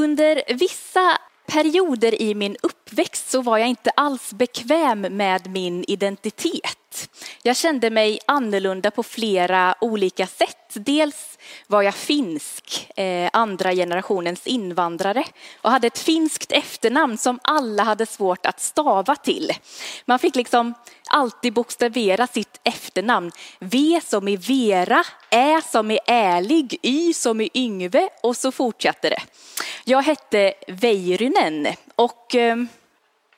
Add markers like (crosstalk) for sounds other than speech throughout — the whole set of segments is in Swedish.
Under vissa perioder i min uppväxt så var jag inte alls bekväm med min identitet. Jag kände mig annorlunda på flera olika sätt. Dels var jag finsk, eh, andra generationens invandrare och hade ett finskt efternamn som alla hade svårt att stava till. Man fick liksom alltid bokstavera sitt efternamn. V som i Vera, Ä som i ärlig, Y som i Yngve och så fortsatte det. Jag hette Väirynen och eh,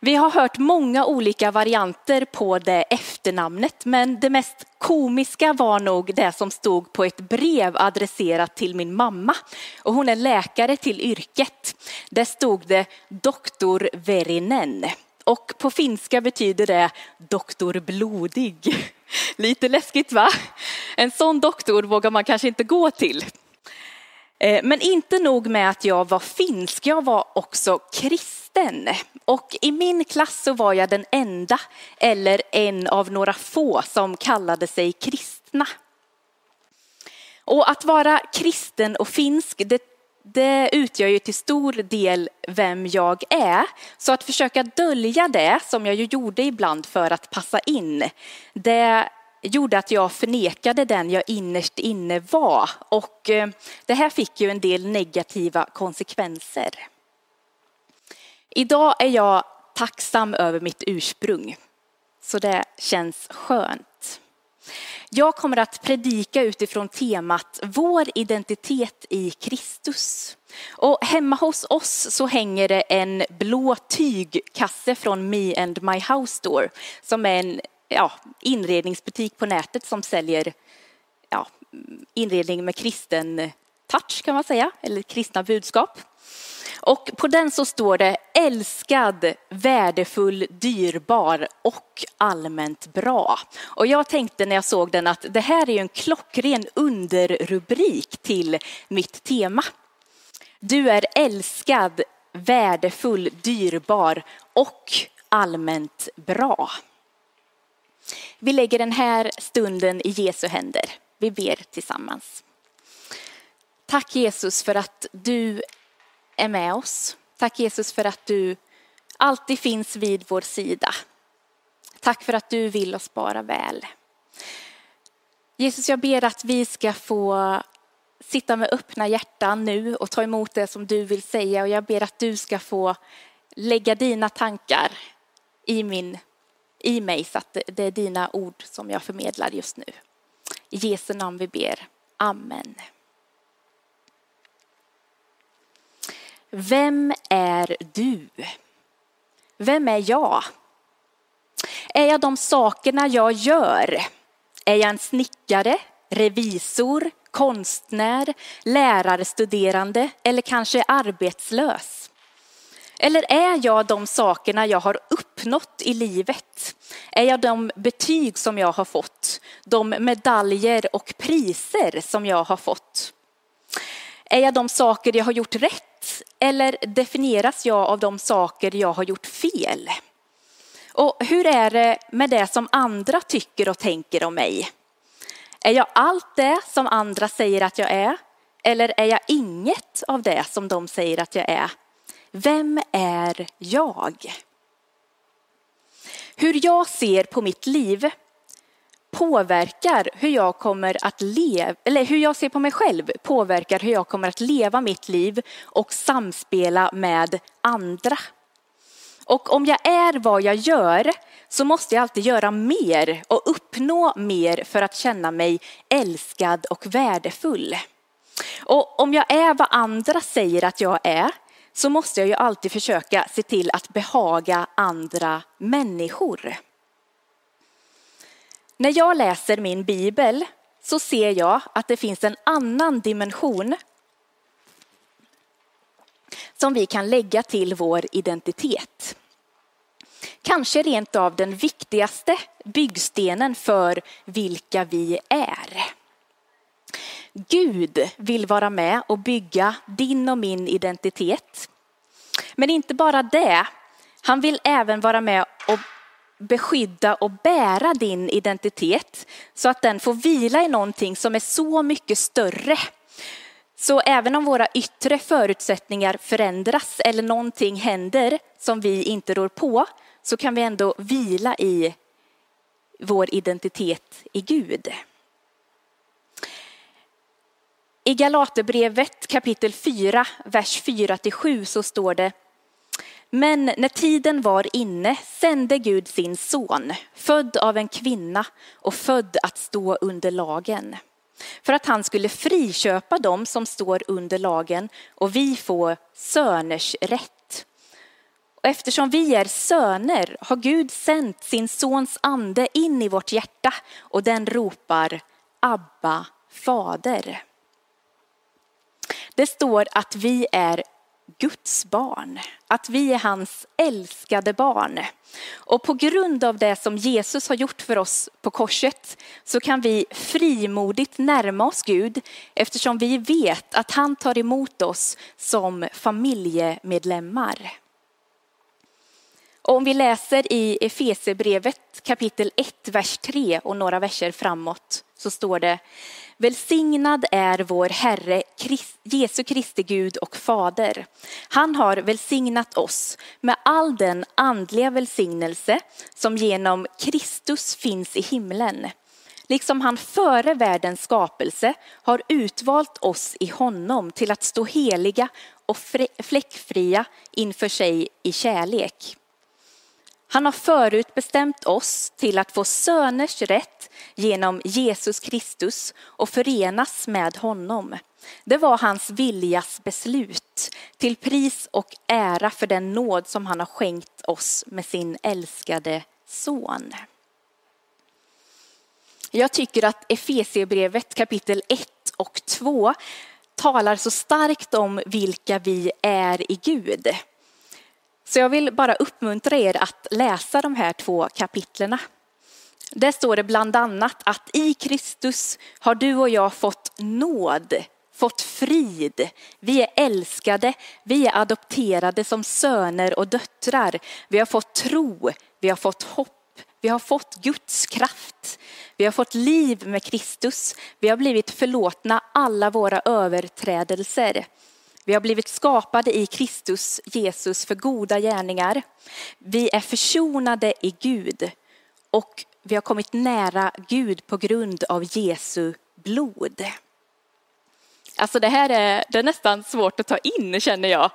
vi har hört många olika varianter på det efternamnet, men det mest komiska var nog det som stod på ett brev adresserat till min mamma. Och hon är läkare till yrket. Där stod det doktor Verinen. Och på finska betyder det doktor blodig. (laughs) Lite läskigt va? En sån doktor vågar man kanske inte gå till. Eh, men inte nog med att jag var finsk, jag var också kristen. Och i min klass så var jag den enda, eller en av några få, som kallade sig kristna. Och att vara kristen och finsk, det, det utgör ju till stor del vem jag är. Så att försöka dölja det, som jag ju gjorde ibland för att passa in, det gjorde att jag förnekade den jag innerst inne var. Och eh, det här fick ju en del negativa konsekvenser. Idag är jag tacksam över mitt ursprung, så det känns skönt. Jag kommer att predika utifrån temat Vår identitet i Kristus. Och hemma hos oss så hänger det en blå tygkasse från Me and My House Store som är en ja, inredningsbutik på nätet som säljer ja, inredning med kristen touch kan man säga, eller kristna budskap. Och på den så står det älskad, värdefull, dyrbar och allmänt bra. Och jag tänkte när jag såg den att det här är en klockren underrubrik till mitt tema. Du är älskad, värdefull, dyrbar och allmänt bra. Vi lägger den här stunden i Jesu händer. Vi ber tillsammans. Tack Jesus för att du är med oss. Tack Jesus för att du alltid finns vid vår sida. Tack för att du vill oss bara väl. Jesus, jag ber att vi ska få sitta med öppna hjärtan nu och ta emot det som du vill säga och jag ber att du ska få lägga dina tankar i, min, i mig så att det är dina ord som jag förmedlar just nu. I Jesu namn vi ber. Amen. Vem är du? Vem är jag? Är jag de sakerna jag gör? Är jag en snickare, revisor, konstnär, lärarstuderande eller kanske arbetslös? Eller är jag de sakerna jag har uppnått i livet? Är jag de betyg som jag har fått? De medaljer och priser som jag har fått? Är jag de saker jag har gjort rätt eller definieras jag av de saker jag har gjort fel? Och hur är det med det som andra tycker och tänker om mig? Är jag allt det som andra säger att jag är? Eller är jag inget av det som de säger att jag är? Vem är jag? Hur jag ser på mitt liv påverkar hur jag kommer att leva, eller hur jag ser på mig själv påverkar hur jag kommer att leva mitt liv och samspela med andra. Och om jag är vad jag gör så måste jag alltid göra mer och uppnå mer för att känna mig älskad och värdefull. Och om jag är vad andra säger att jag är så måste jag ju alltid försöka se till att behaga andra människor. När jag läser min bibel så ser jag att det finns en annan dimension som vi kan lägga till vår identitet. Kanske rent av den viktigaste byggstenen för vilka vi är. Gud vill vara med och bygga din och min identitet. Men inte bara det, han vill även vara med och beskydda och bära din identitet så att den får vila i någonting som är så mycket större. Så även om våra yttre förutsättningar förändras eller någonting händer som vi inte rår på så kan vi ändå vila i vår identitet i Gud. I Galaterbrevet kapitel 4, vers 4-7 så står det men när tiden var inne sände Gud sin son, född av en kvinna och född att stå under lagen. För att han skulle friköpa dem som står under lagen och vi får söners rätt. Och eftersom vi är söner har Gud sänt sin sons ande in i vårt hjärta och den ropar Abba, fader. Det står att vi är Guds barn, att vi är hans älskade barn. Och på grund av det som Jesus har gjort för oss på korset så kan vi frimodigt närma oss Gud eftersom vi vet att han tar emot oss som familjemedlemmar. Och om vi läser i Efesebrevet kapitel 1, vers 3 och några verser framåt så står det Välsignad är vår Herre Jesu Kristi Gud och Fader. Han har välsignat oss med all den andliga välsignelse som genom Kristus finns i himlen. Liksom han före världens skapelse har utvalt oss i honom till att stå heliga och fläckfria inför sig i kärlek. Han har förutbestämt oss till att få söners rätt genom Jesus Kristus och förenas med honom. Det var hans viljas beslut till pris och ära för den nåd som han har skänkt oss med sin älskade son. Jag tycker att Efesierbrevet kapitel 1 och 2 talar så starkt om vilka vi är i Gud. Så jag vill bara uppmuntra er att läsa de här två kapitlerna. Där står det bland annat att i Kristus har du och jag fått nåd, fått frid. Vi är älskade, vi är adopterade som söner och döttrar. Vi har fått tro, vi har fått hopp, vi har fått Guds kraft. Vi har fått liv med Kristus. Vi har blivit förlåtna alla våra överträdelser. Vi har blivit skapade i Kristus Jesus för goda gärningar. Vi är försonade i Gud och vi har kommit nära Gud på grund av Jesu blod. Alltså det här är, det är nästan svårt att ta in känner jag.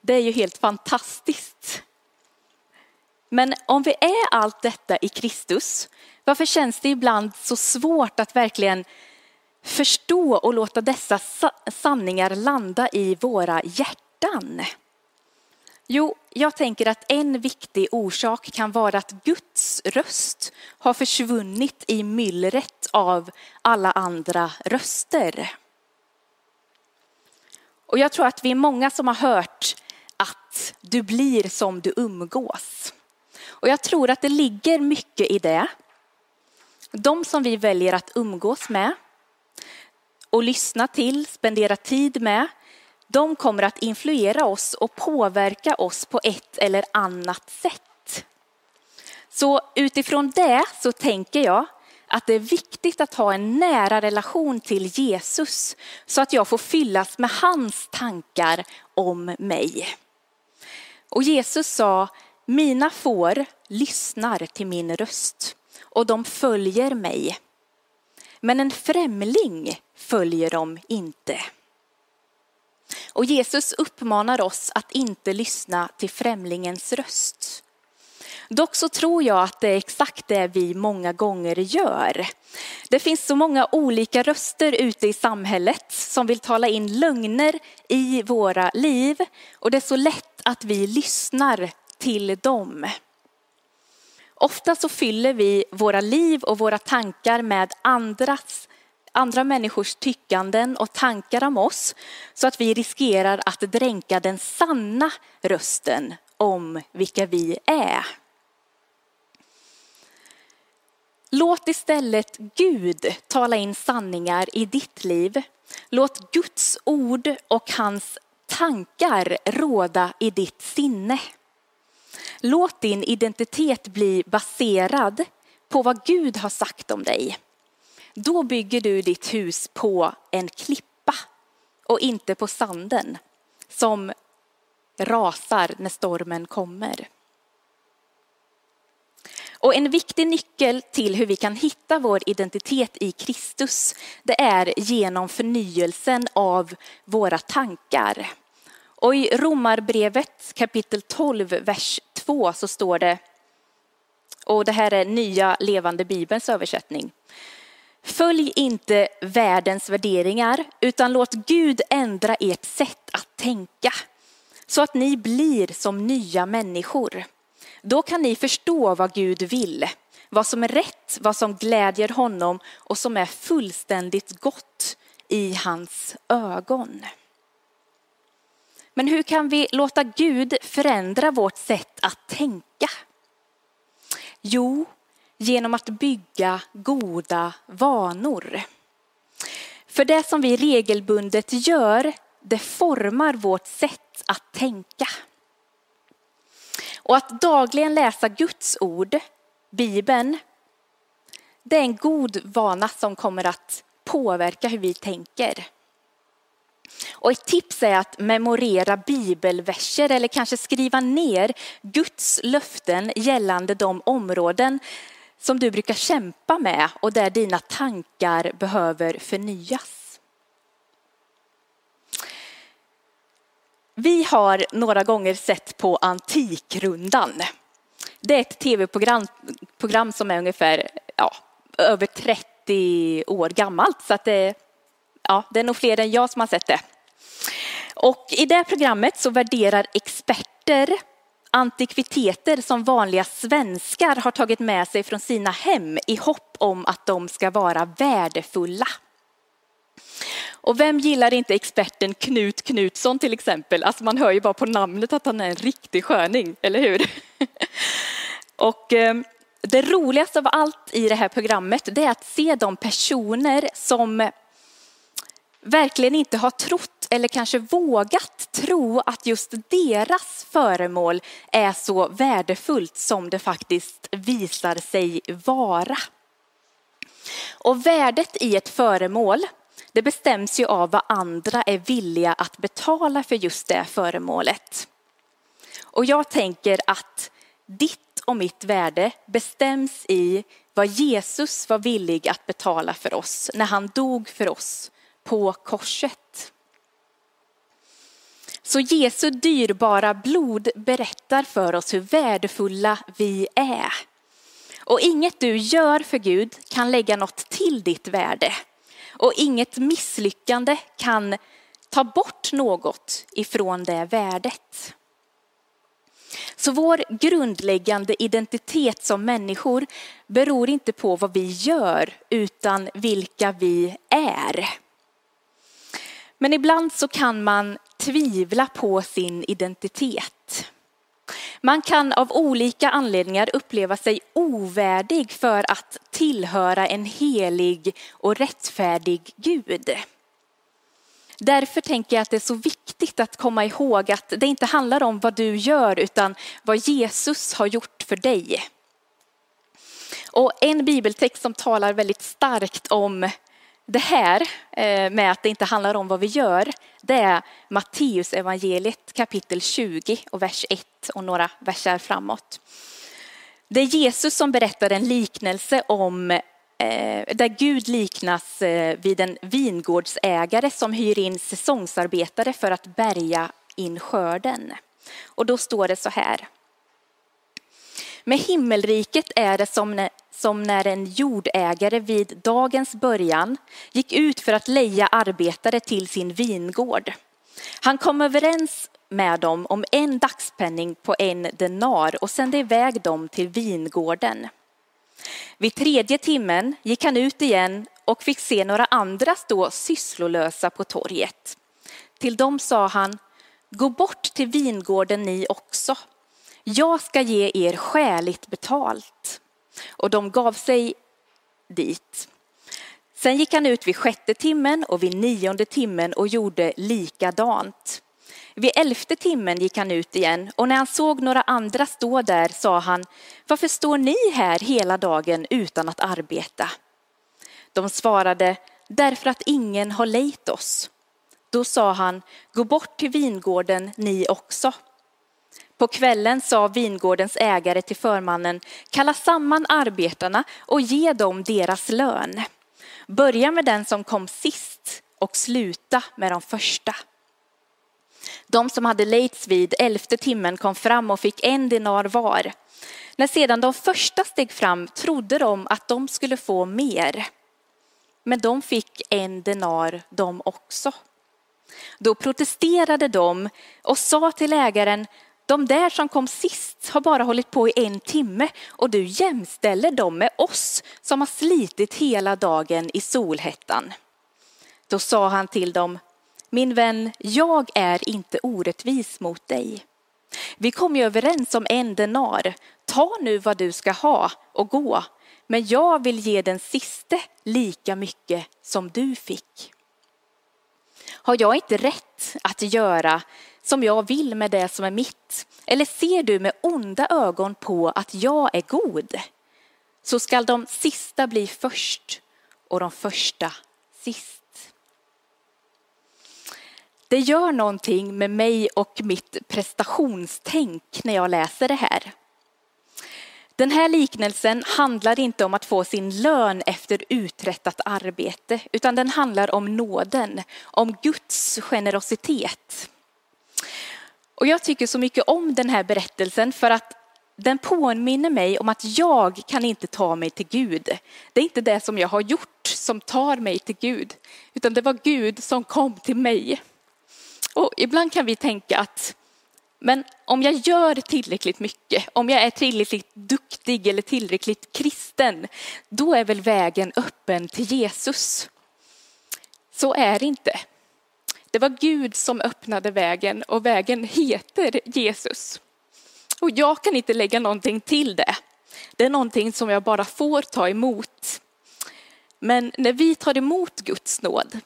Det är ju helt fantastiskt. Men om vi är allt detta i Kristus, varför känns det ibland så svårt att verkligen förstå och låta dessa sanningar landa i våra hjärtan? Jo, jag tänker att en viktig orsak kan vara att Guds röst har försvunnit i myllret av alla andra röster. Och jag tror att vi är många som har hört att du blir som du umgås. Och jag tror att det ligger mycket i det. De som vi väljer att umgås med och lyssna till, spendera tid med, de kommer att influera oss och påverka oss på ett eller annat sätt. Så utifrån det så tänker jag att det är viktigt att ha en nära relation till Jesus så att jag får fyllas med hans tankar om mig. Och Jesus sa, mina får lyssnar till min röst och de följer mig. Men en främling följer de inte. Och Jesus uppmanar oss att inte lyssna till främlingens röst. Dock så tror jag att det är exakt det vi många gånger gör. Det finns så många olika röster ute i samhället som vill tala in lögner i våra liv och det är så lätt att vi lyssnar till dem. Ofta så fyller vi våra liv och våra tankar med andras andra människors tyckanden och tankar om oss så att vi riskerar att dränka den sanna rösten om vilka vi är. Låt istället Gud tala in sanningar i ditt liv. Låt Guds ord och hans tankar råda i ditt sinne. Låt din identitet bli baserad på vad Gud har sagt om dig. Då bygger du ditt hus på en klippa och inte på sanden som rasar när stormen kommer. Och en viktig nyckel till hur vi kan hitta vår identitet i Kristus, det är genom förnyelsen av våra tankar. Och i Romarbrevet kapitel 12, vers 2 så står det, och det här är nya levande bibelns översättning. Följ inte världens värderingar, utan låt Gud ändra ert sätt att tänka, så att ni blir som nya människor. Då kan ni förstå vad Gud vill, vad som är rätt, vad som glädjer honom och som är fullständigt gott i hans ögon. Men hur kan vi låta Gud förändra vårt sätt att tänka? Jo, genom att bygga goda vanor. För det som vi regelbundet gör, det formar vårt sätt att tänka. Och att dagligen läsa Guds ord, Bibeln, det är en god vana som kommer att påverka hur vi tänker. Och ett tips är att memorera bibelverser eller kanske skriva ner Guds löften gällande de områden som du brukar kämpa med och där dina tankar behöver förnyas. Vi har några gånger sett på Antikrundan. Det är ett tv-program som är ungefär ja, över 30 år gammalt. Så att det, ja, det är nog fler än jag som har sett det. Och i det programmet så värderar experter antikviteter som vanliga svenskar har tagit med sig från sina hem i hopp om att de ska vara värdefulla. Och vem gillar inte experten Knut Knutsson till exempel? Alltså man hör ju bara på namnet att han är en riktig sköning, eller hur? (laughs) Och ehm, det roligaste av allt i det här programmet det är att se de personer som verkligen inte har trott eller kanske vågat tro att just deras föremål är så värdefullt som det faktiskt visar sig vara. Och värdet i ett föremål det bestäms ju av vad andra är villiga att betala för just det föremålet. Och jag tänker att ditt och mitt värde bestäms i vad Jesus var villig att betala för oss när han dog för oss på korset. Så Jesu dyrbara blod berättar för oss hur värdefulla vi är. Och inget du gör för Gud kan lägga något till ditt värde. Och inget misslyckande kan ta bort något ifrån det värdet. Så vår grundläggande identitet som människor beror inte på vad vi gör utan vilka vi är. Men ibland så kan man tvivla på sin identitet. Man kan av olika anledningar uppleva sig ovärdig för att tillhöra en helig och rättfärdig Gud. Därför tänker jag att det är så viktigt att komma ihåg att det inte handlar om vad du gör utan vad Jesus har gjort för dig. Och en bibeltext som talar väldigt starkt om det här eh, med att det inte handlar om vad vi gör, det är Matteus evangeliet kapitel 20 och vers 1 och några verser framåt. Det är Jesus som berättar en liknelse om eh, där Gud liknas eh, vid en vingårdsägare som hyr in säsongsarbetare för att bärga in skörden. Och då står det så här. Med himmelriket är det som när, som när en jordägare vid dagens början gick ut för att leja arbetare till sin vingård. Han kom överens med dem om en dagspenning på en denar och sände iväg dem till vingården. Vid tredje timmen gick han ut igen och fick se några andra stå sysslolösa på torget. Till dem sa han, gå bort till vingården ni också. Jag ska ge er skäligt betalt. Och de gav sig dit. Sen gick han ut vid sjätte timmen och vid nionde timmen och gjorde likadant. Vid elfte timmen gick han ut igen och när han såg några andra stå där sa han, varför står ni här hela dagen utan att arbeta? De svarade, därför att ingen har lejt oss. Då sa han, gå bort till vingården ni också. På kvällen sa vingårdens ägare till förmannen, kalla samman arbetarna och ge dem deras lön. Börja med den som kom sist och sluta med de första. De som hade lejts vid elfte timmen kom fram och fick en dinar var. När sedan de första steg fram trodde de att de skulle få mer. Men de fick en denar de också. Då protesterade de och sa till ägaren, de där som kom sist har bara hållit på i en timme och du jämställer dem med oss som har slitit hela dagen i solhettan. Då sa han till dem, min vän, jag är inte orättvis mot dig. Vi kom ju överens om en denar. Ta nu vad du ska ha och gå. Men jag vill ge den siste lika mycket som du fick. Har jag inte rätt att göra som jag vill med det som är mitt? Eller ser du med onda ögon på att jag är god? Så skall de sista bli först och de första sist. Det gör någonting med mig och mitt prestationstänk när jag läser det här. Den här liknelsen handlar inte om att få sin lön efter uträttat arbete, utan den handlar om nåden, om Guds generositet. Och jag tycker så mycket om den här berättelsen för att den påminner mig om att jag kan inte ta mig till Gud. Det är inte det som jag har gjort som tar mig till Gud, utan det var Gud som kom till mig. Och ibland kan vi tänka att men om jag gör tillräckligt mycket, om jag är tillräckligt duktig eller tillräckligt kristen, då är väl vägen öppen till Jesus. Så är det inte. Det var Gud som öppnade vägen och vägen heter Jesus. Och jag kan inte lägga någonting till det. Det är någonting som jag bara får ta emot. Men när vi tar emot Guds nåd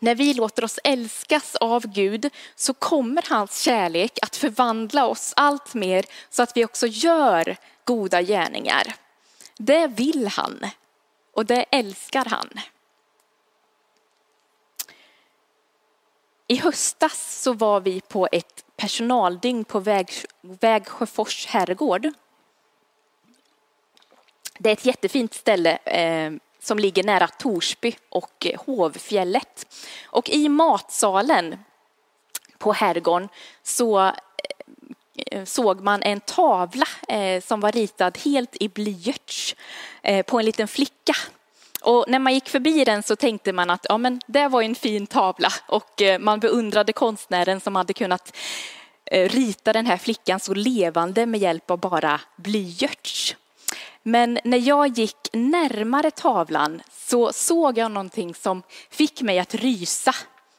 när vi låter oss älskas av Gud så kommer hans kärlek att förvandla oss allt mer så att vi också gör goda gärningar. Det vill han och det älskar han. I höstas så var vi på ett personaldygn på Väg, Vägsjöfors herrgård. Det är ett jättefint ställe eh, som ligger nära Torsby och Hovfjället. Och i matsalen på herrgården så eh, såg man en tavla eh, som var ritad helt i blyerts eh, på en liten flicka. Och när man gick förbi den så tänkte man att ja, men det var en fin tavla och eh, man beundrade konstnären som hade kunnat eh, rita den här flickan så levande med hjälp av bara blyerts. Men när jag gick närmare tavlan så såg jag någonting som fick mig att rysa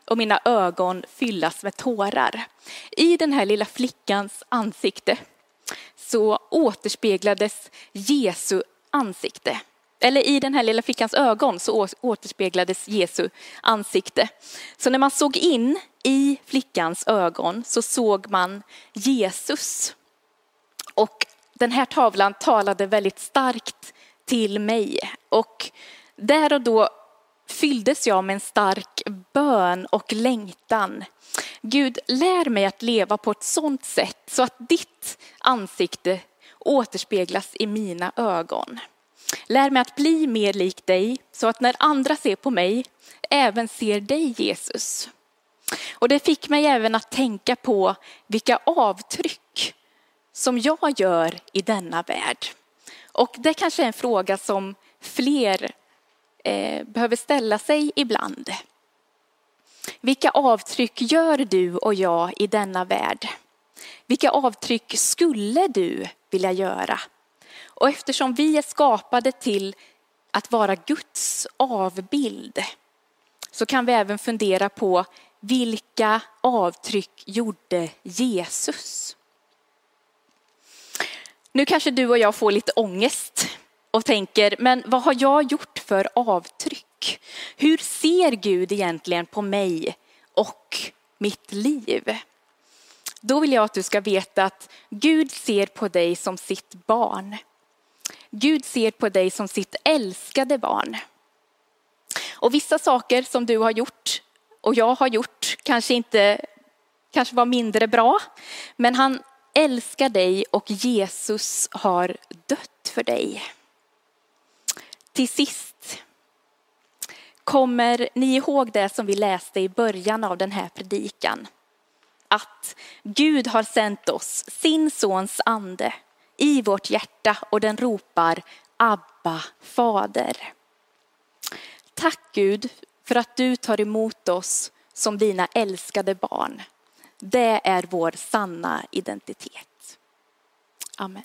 och mina ögon fyllas med tårar. I den här lilla flickans ansikte så återspeglades Jesu ansikte. Eller i den här lilla flickans ögon så återspeglades Jesu ansikte. Så när man såg in i flickans ögon så såg man Jesus. Och den här tavlan talade väldigt starkt till mig och där och då fylldes jag med en stark bön och längtan. Gud, lär mig att leva på ett sådant sätt så att ditt ansikte återspeglas i mina ögon. Lär mig att bli mer lik dig så att när andra ser på mig även ser dig Jesus. Och det fick mig även att tänka på vilka avtryck som jag gör i denna värld? Och det kanske är en fråga som fler eh, behöver ställa sig ibland. Vilka avtryck gör du och jag i denna värld? Vilka avtryck skulle du vilja göra? Och eftersom vi är skapade till att vara Guds avbild så kan vi även fundera på vilka avtryck gjorde Jesus? Nu kanske du och jag får lite ångest och tänker, men vad har jag gjort för avtryck? Hur ser Gud egentligen på mig och mitt liv? Då vill jag att du ska veta att Gud ser på dig som sitt barn. Gud ser på dig som sitt älskade barn. Och vissa saker som du har gjort och jag har gjort kanske inte kanske var mindre bra. Men han älskar dig och Jesus har dött för dig. Till sist, kommer ni ihåg det som vi läste i början av den här predikan? Att Gud har sänt oss sin sons ande i vårt hjärta och den ropar Abba, fader. Tack Gud för att du tar emot oss som dina älskade barn. Det är vår sanna identitet. Amen.